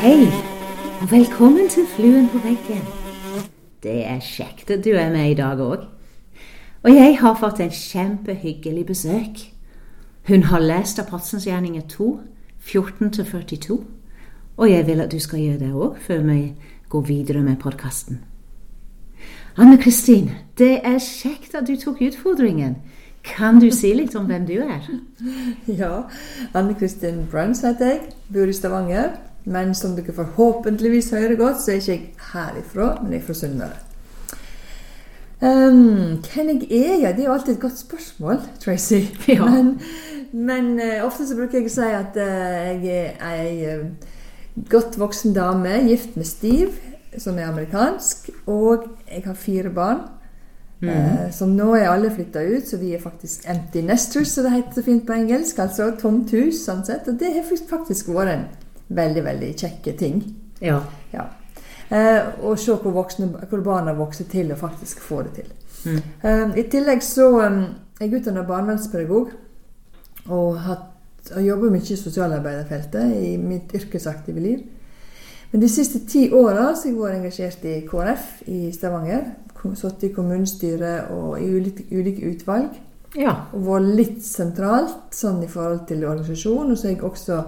Hei, og velkommen til Fluen på veggen. Det er kjekt at du er med i dag òg. Og jeg har fått en kjempehyggelig besøk. Hun har lest Apostlens 2, 14-42, og jeg vil at du skal gjøre det òg før vi går videre med podkasten. Anne Kristin, det er kjekt at du tok utfordringen. Kan du si litt om hvem du er? Ja, Anne Kristin Bruns heter jeg. Bor i Stavanger. Men som dere forhåpentligvis hører godt, så er ikke jeg herifra, men jeg er fra Sunnmøre. Um, hvem jeg er? Ja, det er jo alltid et godt spørsmål, Tracy. Ja. Men, men uh, ofte så bruker jeg å si at uh, jeg er ei uh, godt voksen dame, gift med Steve, som er amerikansk, og jeg har fire barn. Eh, som nå er alle flytta ut, så vi er faktisk empty nesters, som det heter så fint på engelsk. Altså tomt hus, sånn sett. Og det har faktisk vært en veldig, veldig kjekke ting. Ja. Ja. Eh, og se hvor, voksne, hvor barna vokser til og faktisk får det til. Mm. Eh, I tillegg så um, er jeg utdanna barnevernspedagog og, hatt, og jobber mye i sosialarbeiderfeltet i mitt yrkesaktive liv. Men de siste ti åra har jeg vært engasjert i KrF i Stavanger. Sittet i kommunestyret og i ulike, ulike utvalg. ja. Og vært litt sentralt sånn i forhold til organisasjon. Og så har jeg også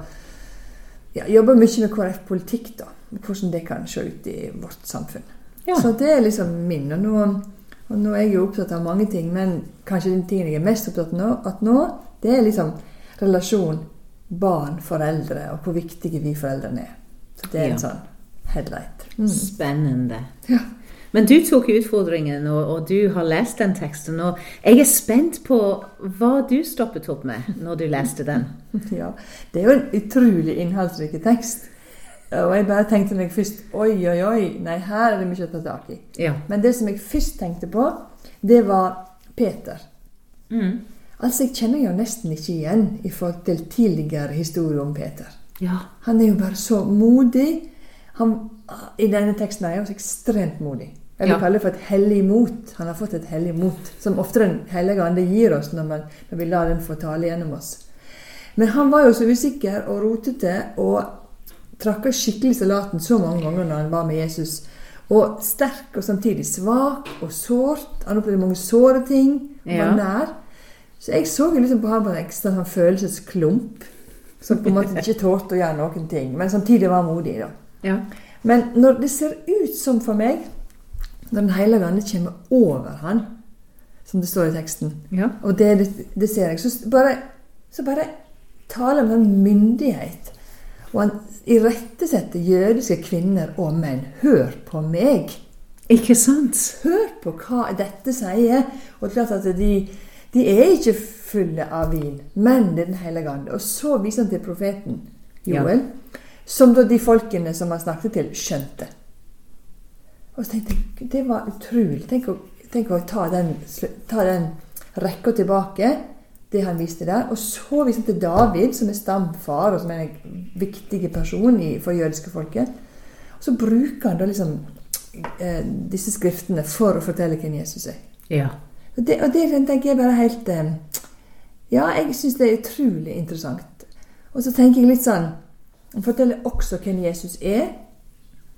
ja, jobba mye med KrF-politikk, da. Hvordan det kan se ut i vårt samfunn. Ja. Så det er liksom min. Og nå, og nå er jeg jo opptatt av mange ting, men kanskje den tingen jeg er mest opptatt av nå, at nå, det er liksom relasjon barn-foreldre, og hvor viktige vi foreldrene er. Så det er Ja. en sånn headlight. Mm. Spennende. Ja. Men du tok utfordringen, og, og du har lest den teksten. Og jeg er spent på hva du stoppet opp med når du leste den. Ja, Det er jo en utrolig innholdsrik tekst. Og jeg bare tenkte meg først Oi, oi, oi. Nei, her er det mye å ta tak i. Ja. Men det som jeg først tenkte på, det var Peter. Mm. Altså, Jeg kjenner jo nesten ikke igjen i forhold til tidligere historier om Peter. Ja. Han er jo bare så modig. Han, I denne teksten er han også så ekstremt modig. Jeg vil Ja. kalle det for et hellig mot. Han har fått et hellig mot, som ofte Den hellige ande gir oss når, man, når vi lar den få tale gjennom oss. Men han var jo så usikker og rotete og trakka skikkelig salaten så mange ganger når han var med Jesus. Og sterk og samtidig svak og sårt. Han opplevde mange såre ting. Han Ja. var nær. Så jeg så liksom på ham på en ekstra sånn følelsesklump. Som på en måte ikke tålte å gjøre noen ting, men samtidig var modig. da. ja. Men når det ser ut som for meg, når Den hellige ande kommer over han, som det står i teksten, ja. og det, det, det ser jeg, så bare, så bare taler om en myndighet. Og han irettesetter jødiske kvinner og menn. Hør på meg! Ikke sant? Hør på hva dette sier. Og klart at de, de er ikke fulle av vin, men det er Den hellige ånd. Og så viser han til profeten Joel, som da de folkene som han snakket til, skjønte. Og så tenkte jeg det var utrolig. Tenk å, tenk å ta den, ta den rekka tilbake, det han viste der. Og så viser han til David, som er stamfar, og som er en viktig person i, for jødiske folket. Og så bruker han da liksom eh, disse skriftene for å fortelle hvem Jesus er. Ja. Og det, og det tenker jeg bare helt eh, Ja, jeg syns det er utrolig interessant. Og så tenker jeg litt sånn Han forteller også hvem Jesus er.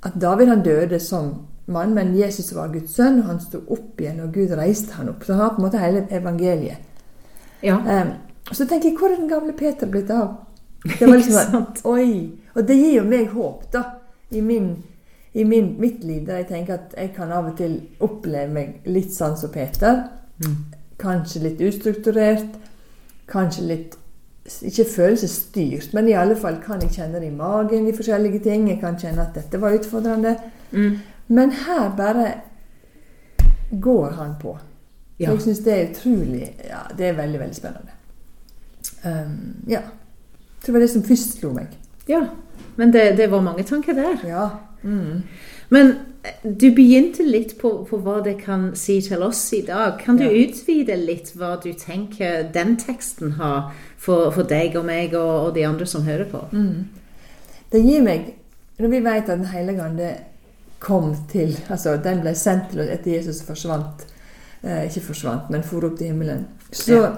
At David han døde som mann, men Jesus var Guds sønn, og han sto opp igjen, og Gud reiste han opp. Så han har på en måte hele evangeliet. Ja. Um, så tenker jeg, hvor er den gamle Peter blitt av? Det var liksom. Oi! Og det gir jo meg håp, da. I, min, i min, mitt liv, der jeg tenker at jeg kan av og til oppleve meg litt sånn som Peter. Mm. Kanskje litt ustrukturert. Kanskje litt ikke følelsesstyrt, men i alle fall kan jeg kjenne det i magen, de forskjellige ting. Jeg kan kjenne at dette var utfordrende. Mm. Men her bare går han på. Ja. Jeg syns det er utrolig Ja, det er veldig, veldig spennende. Um, ja. Jeg tror det var det som først slo meg. ja. Men det, det var mange tanker der. Ja. Mm. Men eh, du begynte litt på, på hva det kan si til oss i dag. Kan du Ja. utvide litt hva du tenker den teksten har for, for deg og meg og, og de andre som hører på? Mm. Det gir meg Når vi vet at Den hellige ande kom til Altså, den ble sendt til oss etter Jesus forsvant. Eh, ikke forsvant, men for opp til himmelen. Så Ja.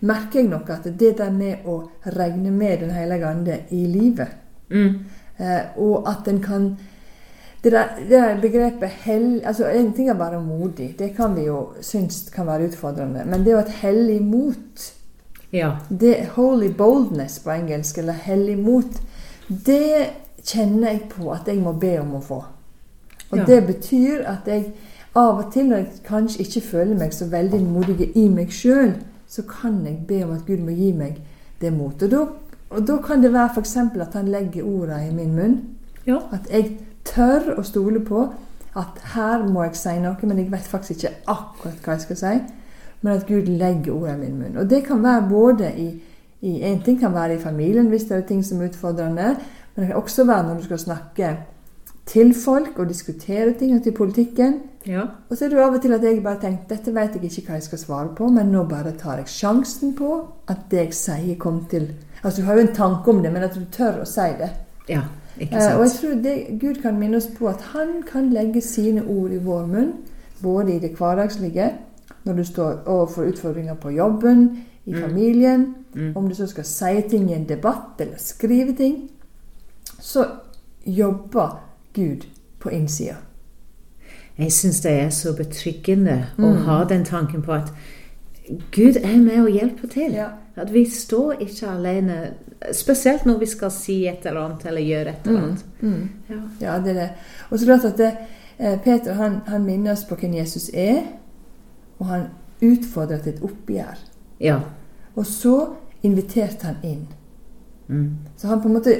merker jeg nok at det der med å regne med Den hellige ande i livet, Mm. eh, og at en kan det der, det der begrepet hell, altså En ting er være modig, det kan vi jo synes kan være utfordrende. Men det å jo et hellig mot Ja. det Holy boldness på engelsk, eller hellig mot, det kjenner jeg på at jeg må be om å få. Og Ja. det betyr at jeg av og til, når jeg kanskje ikke føler meg så veldig modig i meg sjøl, så kan jeg be om at Gud må gi meg det motet. Og da kan det være f.eks. at han legger ordene i min munn. Ja. At jeg tør å stole på at her må jeg si noe, men jeg vet faktisk ikke akkurat hva jeg skal si. Men at Gud legger ordene i min munn. Og det kan være både i, i En ting kan være i familien hvis det er ting som er utfordrende. Men det kan også være når du skal snakke til folk og diskutere ting og til politikken. Ja. Og så er det av og til at jeg bare tenker dette vet jeg ikke hva jeg skal svare på, men nå bare tar jeg sjansen på at det jeg sier, kommer til Altså du har jo en tanke om det, men at du tør å si det. Ja. Eh, og jeg tror det, Gud kan minne oss på at han kan legge sine ord i vår munn, både i det hverdagslige, når du står overfor utfordringer på jobben, i familien, Mm. om du så skal si ting i en debatt eller skrive ting, så jobber Gud på innsida. Jeg syns det er så betryggende å Mm. ha den tanken på at Gud er med og hjelper til. Ja. At vi står ikke alene, spesielt når vi skal si et eller annet eller gjøre et eller annet. Mm. Ja. Ja, det er det. Og så klart at det, eh, Peter han, han minner oss på hvem Jesus er, og han utfordrer til et oppgjør. ja. Og så inviterte han inn. Mm. Så han på en måte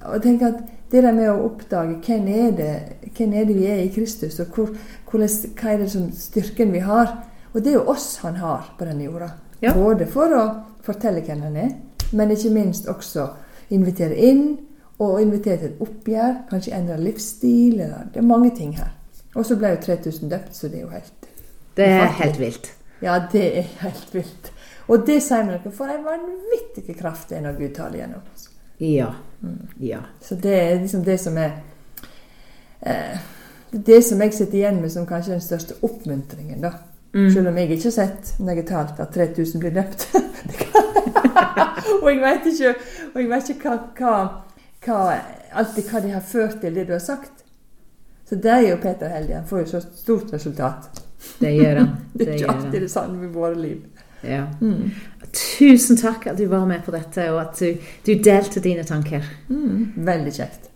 og tenker at Det der med å oppdage hvem er det, hvem er det vi er i Kristus, og hvor, hvordan, hva er det som styrken vi har Og det er jo oss han har på denne jorda. Ja. Både for å fortelle hvem han er, men ikke minst også invitere inn, og invitere til et oppgjør. Kanskje endre livsstil. Eller, det er mange ting her. Og så ble jo 3000 døpt, så det er jo helt Det er Ufattelig. helt vilt. Ja, det er helt vilt. Og det sier vi noe, for en vanvittig kraft det er når Gud taler gjennom oss. Ja. Ja. Så det er liksom det som er eh, Det det som jeg sitter igjen med som kanskje den største oppmuntringen, da. Mm. Selv om jeg ikke har sett når jeg talt at 3000 blir drept. Og jeg vet ikke, jeg vet ikke hva, hva, alltid hva de har ført til, det du har sagt. Så det er jo Peter heldig. Han får jo så stort resultat. Det gjør han. Det er Det ikke alltid det samme med våre liv. Ja. Mm. Tusen takk at du var med på dette, og at du, du delte dine tanker. Mm. Veldig kjekt.